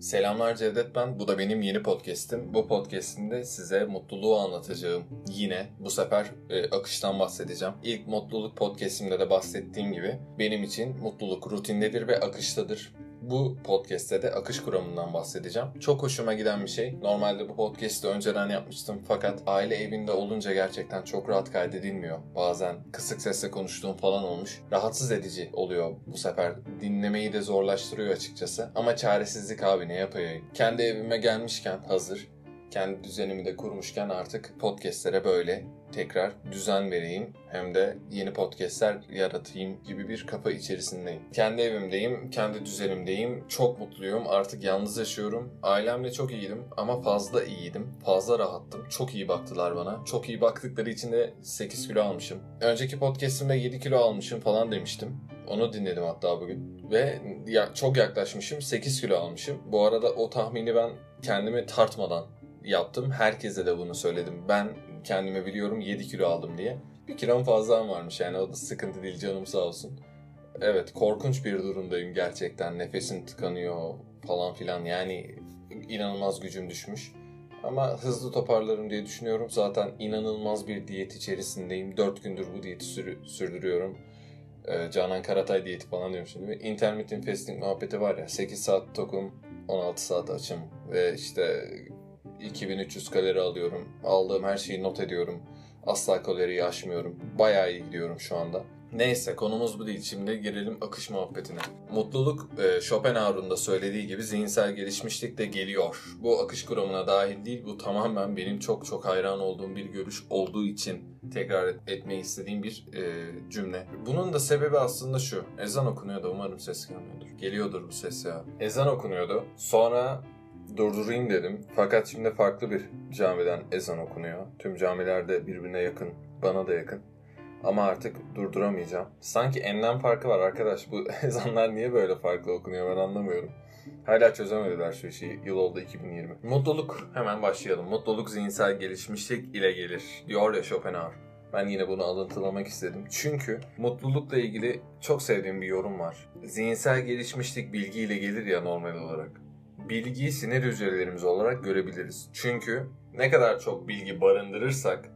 Selamlar Cevdet ben. Bu da benim yeni podcast'im. Bu podcast'imde size mutluluğu anlatacağım. Yine bu sefer e, akıştan bahsedeceğim. İlk mutluluk podcast'imde de bahsettiğim gibi benim için mutluluk rutindedir ve akıştadır. Bu podcast'te de akış kuramından bahsedeceğim. Çok hoşuma giden bir şey. Normalde bu podcast'ı önceden yapmıştım fakat aile evinde olunca gerçekten çok rahat kaydedilmiyor. Bazen kısık sesle konuştuğum falan olmuş. Rahatsız edici oluyor bu sefer. Dinlemeyi de zorlaştırıyor açıkçası. Ama çaresizlik abi ne yapayım? Kendi evime gelmişken hazır kendi düzenimi de kurmuşken artık podcastlere böyle tekrar düzen vereyim hem de yeni podcastler yaratayım gibi bir kafa içerisindeyim. Kendi evimdeyim, kendi düzenimdeyim. Çok mutluyum. Artık yalnız yaşıyorum. Ailemle çok iyiydim ama fazla iyiydim. Fazla rahattım. Çok iyi baktılar bana. Çok iyi baktıkları için de 8 kilo almışım. Önceki podcastimde 7 kilo almışım falan demiştim. Onu dinledim hatta bugün. Ve ya, çok yaklaşmışım. 8 kilo almışım. Bu arada o tahmini ben kendimi tartmadan yaptım. Herkese de bunu söyledim. Ben kendime biliyorum 7 kilo aldım diye. Bir kilom fazla varmış yani o da sıkıntı değil canım sağ olsun. Evet korkunç bir durumdayım gerçekten. Nefesim tıkanıyor falan filan yani inanılmaz gücüm düşmüş. Ama hızlı toparlarım diye düşünüyorum. Zaten inanılmaz bir diyet içerisindeyim. 4 gündür bu diyeti sür- sürdürüyorum. Ee, Canan Karatay diyeti falan diyorum şimdi. Intermittent fasting muhabbeti var ya. 8 saat tokum, 16 saat açım. Ve işte 2300 kalori alıyorum. Aldığım her şeyi not ediyorum. Asla kaloriyi aşmıyorum. Bayağı iyi gidiyorum şu anda. Neyse konumuz bu değil. Şimdi girelim akış muhabbetine. Mutluluk e, Schopenhauer'un da söylediği gibi zihinsel gelişmişlik de geliyor. Bu akış kuramına dahil değil. Bu tamamen benim çok çok hayran olduğum bir görüş olduğu için tekrar et, etmeyi istediğim bir e, cümle. Bunun da sebebi aslında şu. Ezan okunuyordu. Umarım ses gelmiyordur. Geliyordur bu ses ya. Ezan okunuyordu. Sonra durdurayım dedim. Fakat şimdi farklı bir camiden ezan okunuyor. Tüm camiler de birbirine yakın, bana da yakın. Ama artık durduramayacağım. Sanki enlem farkı var arkadaş. Bu ezanlar niye böyle farklı okunuyor ben anlamıyorum. Hala çözemediler şu işi. Yıl oldu 2020. Mutluluk. Hemen başlayalım. Mutluluk zihinsel gelişmişlik ile gelir. Diyor ya Schopenhauer. Ben yine bunu alıntılamak istedim. Çünkü mutlulukla ilgili çok sevdiğim bir yorum var. Zihinsel gelişmişlik bilgiyle gelir ya normal olarak bilgiyi sinir hücrelerimiz olarak görebiliriz. Çünkü ne kadar çok bilgi barındırırsak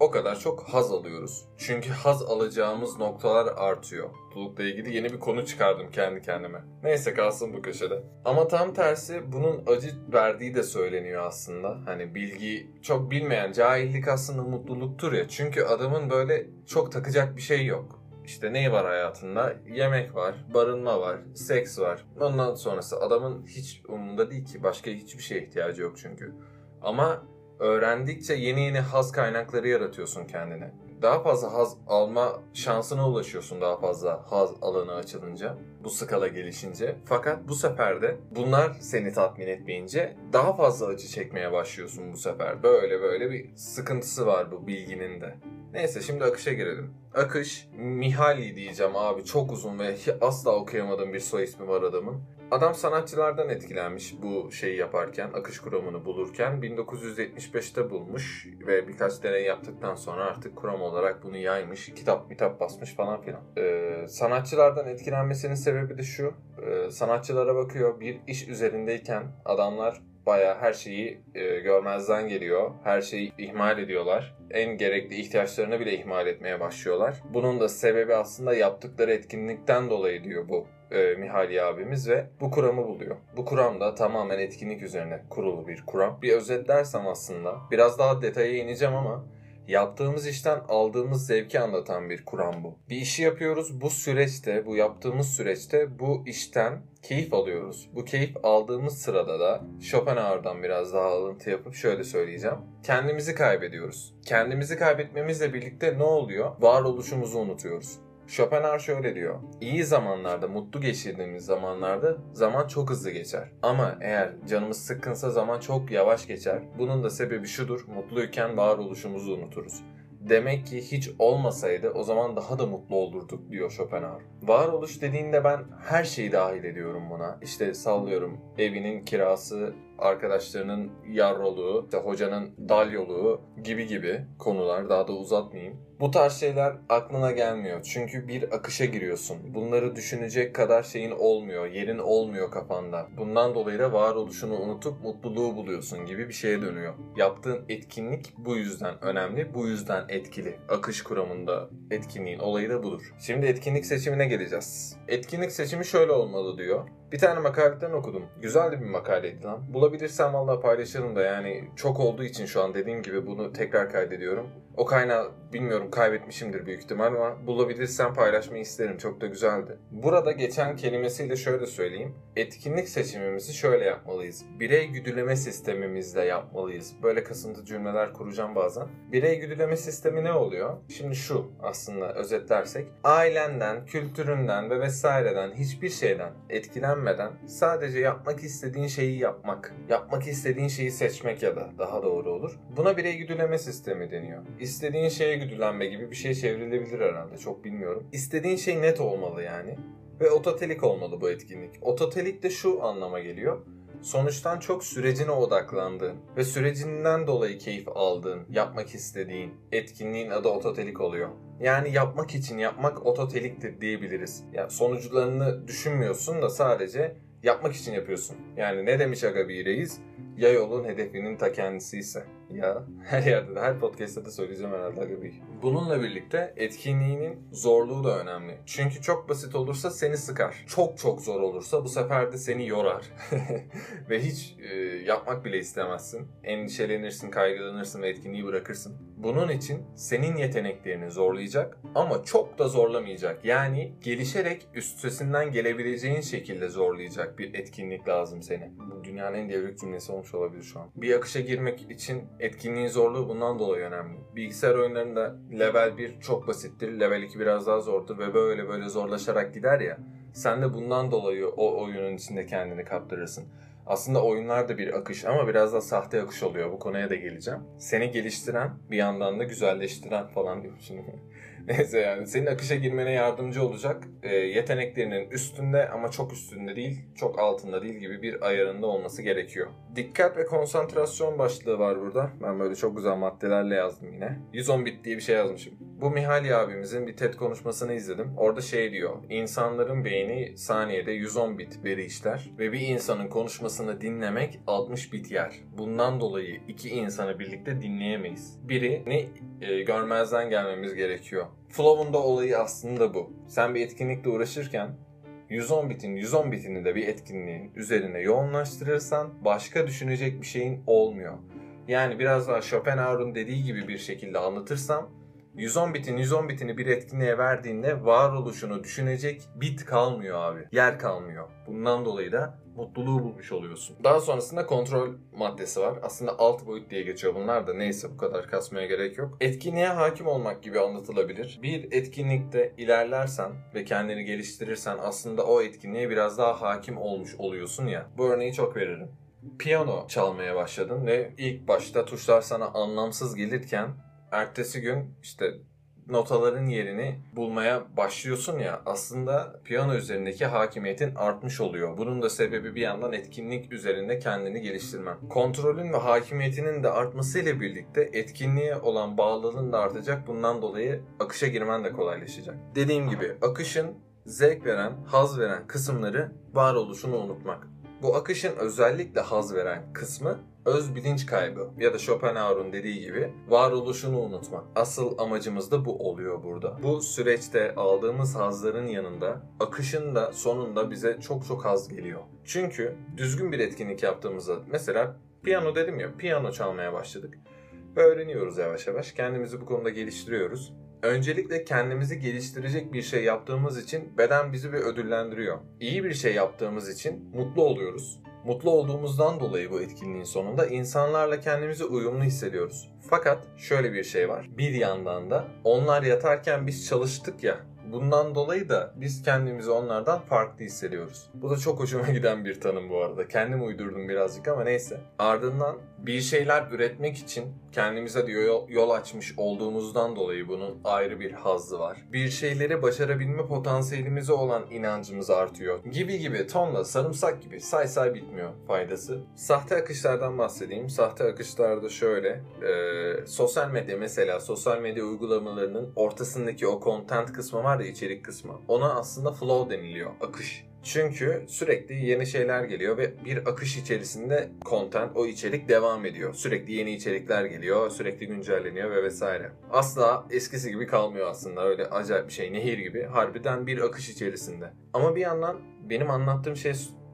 o kadar çok haz alıyoruz. Çünkü haz alacağımız noktalar artıyor. Mutlulukla ilgili yeni bir konu çıkardım kendi kendime. Neyse kalsın bu köşede. Ama tam tersi bunun acı verdiği de söyleniyor aslında. Hani bilgi çok bilmeyen cahillik aslında mutluluktur ya. Çünkü adamın böyle çok takacak bir şey yok. İşte ne var hayatında? Yemek var, barınma var, seks var. Ondan sonrası adamın hiç umurunda değil ki. Başka hiçbir şeye ihtiyacı yok çünkü. Ama öğrendikçe yeni yeni haz kaynakları yaratıyorsun kendine. Daha fazla haz alma şansına ulaşıyorsun daha fazla haz alanı açılınca. Bu skala gelişince. Fakat bu sefer de bunlar seni tatmin etmeyince daha fazla acı çekmeye başlıyorsun bu sefer. Böyle böyle bir sıkıntısı var bu bilginin de. Neyse şimdi akışa girelim. Akış, Mihaly diyeceğim abi çok uzun ve asla okuyamadığım bir soy ismi var adamın. Adam sanatçılardan etkilenmiş bu şeyi yaparken, akış kuramını bulurken 1975'te bulmuş ve birkaç deney yaptıktan sonra artık kuram olarak bunu yaymış, kitap kitap basmış falan filan. Ee, sanatçılardan etkilenmesinin sebebi de şu, ee, sanatçılara bakıyor bir iş üzerindeyken adamlar bayağı her şeyi e, görmezden geliyor. Her şeyi ihmal ediyorlar. En gerekli ihtiyaçlarını bile ihmal etmeye başlıyorlar. Bunun da sebebi aslında yaptıkları etkinlikten dolayı diyor bu e, Mihali abimiz ve bu kuramı buluyor. Bu kuram da tamamen etkinlik üzerine kurulu bir kuram. Bir özetlersem aslında biraz daha detaya ineceğim ama yaptığımız işten aldığımız zevki anlatan bir kuram bu. Bir işi yapıyoruz. Bu süreçte, bu yaptığımız süreçte bu işten keyif alıyoruz. Bu keyif aldığımız sırada da Schopenhauer'dan biraz daha alıntı yapıp şöyle söyleyeceğim. Kendimizi kaybediyoruz. Kendimizi kaybetmemizle birlikte ne oluyor? Varoluşumuzu unutuyoruz. Schopenhauer şöyle diyor. İyi zamanlarda, mutlu geçirdiğimiz zamanlarda zaman çok hızlı geçer. Ama eğer canımız sıkkınsa zaman çok yavaş geçer. Bunun da sebebi şudur. Mutluyken varoluşumuzu unuturuz. Demek ki hiç olmasaydı o zaman daha da mutlu olurduk diyor Schopenhauer. Varoluş dediğinde ben her şeyi dahil ediyorum buna. İşte sallıyorum evinin kirası, arkadaşlarının yarroluğu, işte hocanın dalyoluğu gibi gibi konular daha da uzatmayayım. Bu tarz şeyler aklına gelmiyor. Çünkü bir akışa giriyorsun. Bunları düşünecek kadar şeyin olmuyor, yerin olmuyor kafanda. Bundan dolayı da varoluşunu unutup mutluluğu buluyorsun gibi bir şeye dönüyor. Yaptığın etkinlik bu yüzden önemli, bu yüzden etkili. Akış kuramında etkinliğin olayı da budur. Şimdi etkinlik seçimine geleceğiz. Etkinlik seçimi şöyle olmalı diyor. Bir tane makaleden okudum. Güzel de bir makaleydi lan. Bulabilirsem valla paylaşırım da yani çok olduğu için şu an dediğim gibi bunu tekrar kaydediyorum. O kaynağı bilmiyorum kaybetmişimdir büyük ihtimal ama bulabilirsem paylaşmayı isterim. Çok da güzeldi. Burada geçen kelimesiyle şöyle söyleyeyim. Etkinlik seçimimizi şöyle yapmalıyız. Birey güdüleme sistemimizle yapmalıyız. Böyle kasıntı cümleler kuracağım bazen. Birey güdüleme sistemi ne oluyor? Şimdi şu aslında özetlersek. Ailenden, kültüründen ve vesaireden hiçbir şeyden etkilenmeden sadece yapmak istediğin şeyi yapmak. Yapmak istediğin şeyi seçmek ya da daha doğru olur. Buna birey güdüleme sistemi deniyor. İstediğin şeye güdülenme gibi bir şey çevrilebilir herhalde. Çok bilmiyorum. İstediğin şey net olmalı yani. Ve ototelik olmalı bu etkinlik. Ototelik de şu anlama geliyor. Sonuçtan çok sürecine odaklandığın ve sürecinden dolayı keyif aldığın, yapmak istediğin etkinliğin adı ototelik oluyor. Yani yapmak için yapmak ototeliktir diyebiliriz. Yani sonuçlarını düşünmüyorsun da sadece yapmak için yapıyorsun. Yani ne demiş Aga bir reis? Ya yolun hedefinin ta kendisi ise. Ya her yerde de her podcast'ta da söyleyeceğim herhalde Aga bir. Bununla birlikte etkinliğinin zorluğu da önemli. Çünkü çok basit olursa seni sıkar. Çok çok zor olursa bu sefer de seni yorar. ve hiç e, yapmak bile istemezsin. Endişelenirsin, kaygılanırsın ve etkinliği bırakırsın. Bunun için senin yeteneklerini zorlayacak ama çok da zorlamayacak. Yani gelişerek üstesinden gelebileceğin şekilde zorlayacak bir etkinlik lazım seni. Bu dünyanın en devrik cümlesi olmuş olabilir şu an. Bir akışa girmek için etkinliğin zorluğu bundan dolayı önemli. Bilgisayar oyunlarında level 1 çok basittir, level 2 biraz daha zordur ve böyle böyle zorlaşarak gider ya. Sen de bundan dolayı o oyunun içinde kendini kaptırırsın. Aslında oyunlar da bir akış ama biraz da sahte akış oluyor. Bu konuya da geleceğim. Seni geliştiren bir yandan da güzelleştiren falan şimdi. Neyse yani senin akışa girmene yardımcı olacak e, yeteneklerinin üstünde ama çok üstünde değil, çok altında değil gibi bir ayarında olması gerekiyor. Dikkat ve konsantrasyon başlığı var burada. Ben böyle çok güzel maddelerle yazdım yine. 110 bit diye bir şey yazmışım. Bu Mihali abimizin bir TED konuşmasını izledim. Orada şey diyor. İnsanların beyni saniyede 110 bit veri işler ve bir insanın konuşmasını dinlemek 60 bit yer. Bundan dolayı iki insanı birlikte dinleyemeyiz. Birini e, görmezden gelmemiz gerekiyor. Flow'un da olayı aslında bu. Sen bir etkinlikle uğraşırken 110 bitin 110 bitini de bir etkinliğin üzerine yoğunlaştırırsan başka düşünecek bir şeyin olmuyor. Yani biraz daha Schopenhauer'un dediği gibi bir şekilde anlatırsam 110 bitin 110 bitini bir etkinliğe verdiğinde varoluşunu düşünecek bit kalmıyor abi. Yer kalmıyor. Bundan dolayı da mutluluğu bulmuş oluyorsun. Daha sonrasında kontrol maddesi var. Aslında alt boyut diye geçiyor bunlar da neyse bu kadar kasmaya gerek yok. Etkinliğe hakim olmak gibi anlatılabilir. Bir etkinlikte ilerlersen ve kendini geliştirirsen aslında o etkinliğe biraz daha hakim olmuş oluyorsun ya. Bu örneği çok veririm. Piyano çalmaya başladın ve ilk başta tuşlar sana anlamsız gelirken ertesi gün işte notaların yerini bulmaya başlıyorsun ya aslında piyano üzerindeki hakimiyetin artmış oluyor. Bunun da sebebi bir yandan etkinlik üzerinde kendini geliştirmen. Kontrolün ve hakimiyetinin de artmasıyla birlikte etkinliğe olan bağlılığın da artacak. Bundan dolayı akışa girmen de kolaylaşacak. Dediğim gibi akışın zevk veren, haz veren kısımları varoluşunu unutmak. Bu akışın özellikle haz veren kısmı öz bilinç kaybı ya da Schopenhauer'un dediği gibi varoluşunu unutmak. Asıl amacımız da bu oluyor burada. Bu süreçte aldığımız hazların yanında akışın da sonunda bize çok çok haz geliyor. Çünkü düzgün bir etkinlik yaptığımızda mesela piyano dedim ya piyano çalmaya başladık. Ve öğreniyoruz yavaş yavaş. Kendimizi bu konuda geliştiriyoruz. Öncelikle kendimizi geliştirecek bir şey yaptığımız için beden bizi bir ödüllendiriyor. İyi bir şey yaptığımız için mutlu oluyoruz. Mutlu olduğumuzdan dolayı bu etkinliğin sonunda insanlarla kendimizi uyumlu hissediyoruz. Fakat şöyle bir şey var. Bir yandan da onlar yatarken biz çalıştık ya Bundan dolayı da biz kendimizi onlardan farklı hissediyoruz. Bu da çok hoşuma giden bir tanım bu arada. Kendim uydurdum birazcık ama neyse. Ardından bir şeyler üretmek için kendimize de yol, yol açmış olduğumuzdan dolayı bunun ayrı bir hazzı var. Bir şeyleri başarabilme potansiyelimize olan inancımız artıyor. Gibi gibi tonla sarımsak gibi say say bitmiyor faydası. Sahte akışlardan bahsedeyim. Sahte akışlarda şöyle. E, sosyal medya mesela sosyal medya uygulamalarının ortasındaki o content kısmı var ya içerik kısmı. Ona aslında flow deniliyor. Akış. Çünkü sürekli yeni şeyler geliyor ve bir akış içerisinde content, o içerik devam ediyor. Sürekli yeni içerikler geliyor, sürekli güncelleniyor ve vesaire. Asla eskisi gibi kalmıyor aslında öyle acayip bir şey, nehir gibi. Harbiden bir akış içerisinde. Ama bir yandan benim anlattığım şey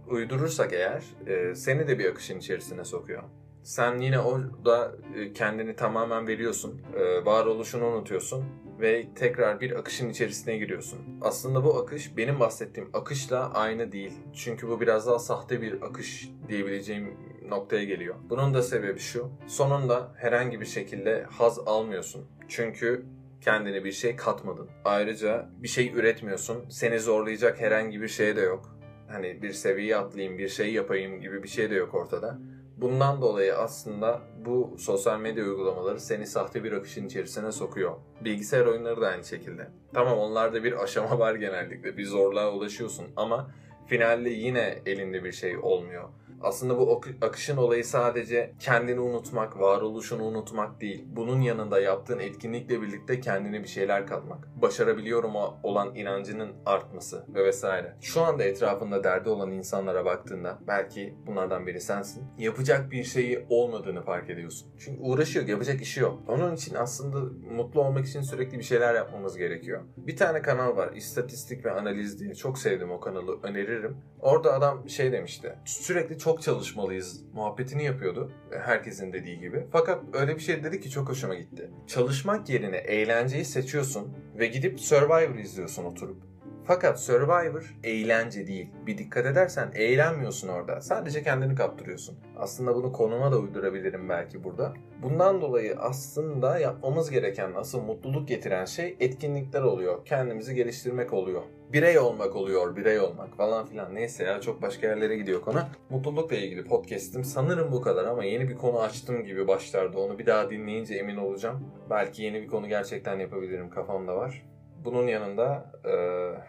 uydurursak eğer e, seni de bir akışın içerisine sokuyor. Sen yine orada e, kendini tamamen veriyorsun. E, varoluşunu unutuyorsun ve tekrar bir akışın içerisine giriyorsun. Aslında bu akış benim bahsettiğim akışla aynı değil. Çünkü bu biraz daha sahte bir akış diyebileceğim noktaya geliyor. Bunun da sebebi şu. Sonunda herhangi bir şekilde haz almıyorsun. Çünkü kendine bir şey katmadın. Ayrıca bir şey üretmiyorsun. Seni zorlayacak herhangi bir şey de yok. Hani bir seviye atlayayım, bir şey yapayım gibi bir şey de yok ortada. Bundan dolayı aslında bu sosyal medya uygulamaları seni sahte bir akışın içerisine sokuyor. Bilgisayar oyunları da aynı şekilde. Tamam onlarda bir aşama var genellikle. Bir zorluğa ulaşıyorsun ama finalde yine elinde bir şey olmuyor. Aslında bu akışın olayı sadece kendini unutmak, varoluşunu unutmak değil. Bunun yanında yaptığın etkinlikle birlikte kendine bir şeyler katmak. Başarabiliyorum olan inancının artması ve vesaire. Şu anda etrafında derdi olan insanlara baktığında belki bunlardan biri sensin. Yapacak bir şeyi olmadığını fark ediyorsun. Çünkü uğraşıyor, yapacak işi yok. Onun için aslında mutlu olmak için sürekli bir şeyler yapmamız gerekiyor. Bir tane kanal var, istatistik ve analiz diye. Çok sevdim o kanalı, öneririm. Orada adam şey demişti. Sürekli çok çalışmalıyız muhabbetini yapıyordu. Herkesin dediği gibi. Fakat öyle bir şey dedi ki çok hoşuma gitti. Çalışmak yerine eğlenceyi seçiyorsun ve gidip Survivor izliyorsun oturup. Fakat Survivor eğlence değil. Bir dikkat edersen eğlenmiyorsun orada. Sadece kendini kaptırıyorsun. Aslında bunu konuma da uydurabilirim belki burada. Bundan dolayı aslında yapmamız gereken asıl mutluluk getiren şey etkinlikler oluyor. Kendimizi geliştirmek oluyor. Birey olmak oluyor, birey olmak falan filan. Neyse ya çok başka yerlere gidiyor konu. Mutlulukla ilgili podcast'im sanırım bu kadar ama yeni bir konu açtım gibi başlarda. Onu bir daha dinleyince emin olacağım. Belki yeni bir konu gerçekten yapabilirim kafamda var. Bunun yanında e,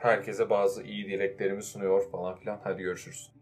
herkese bazı iyi dileklerimi sunuyor falan filan. Hadi görüşürüz.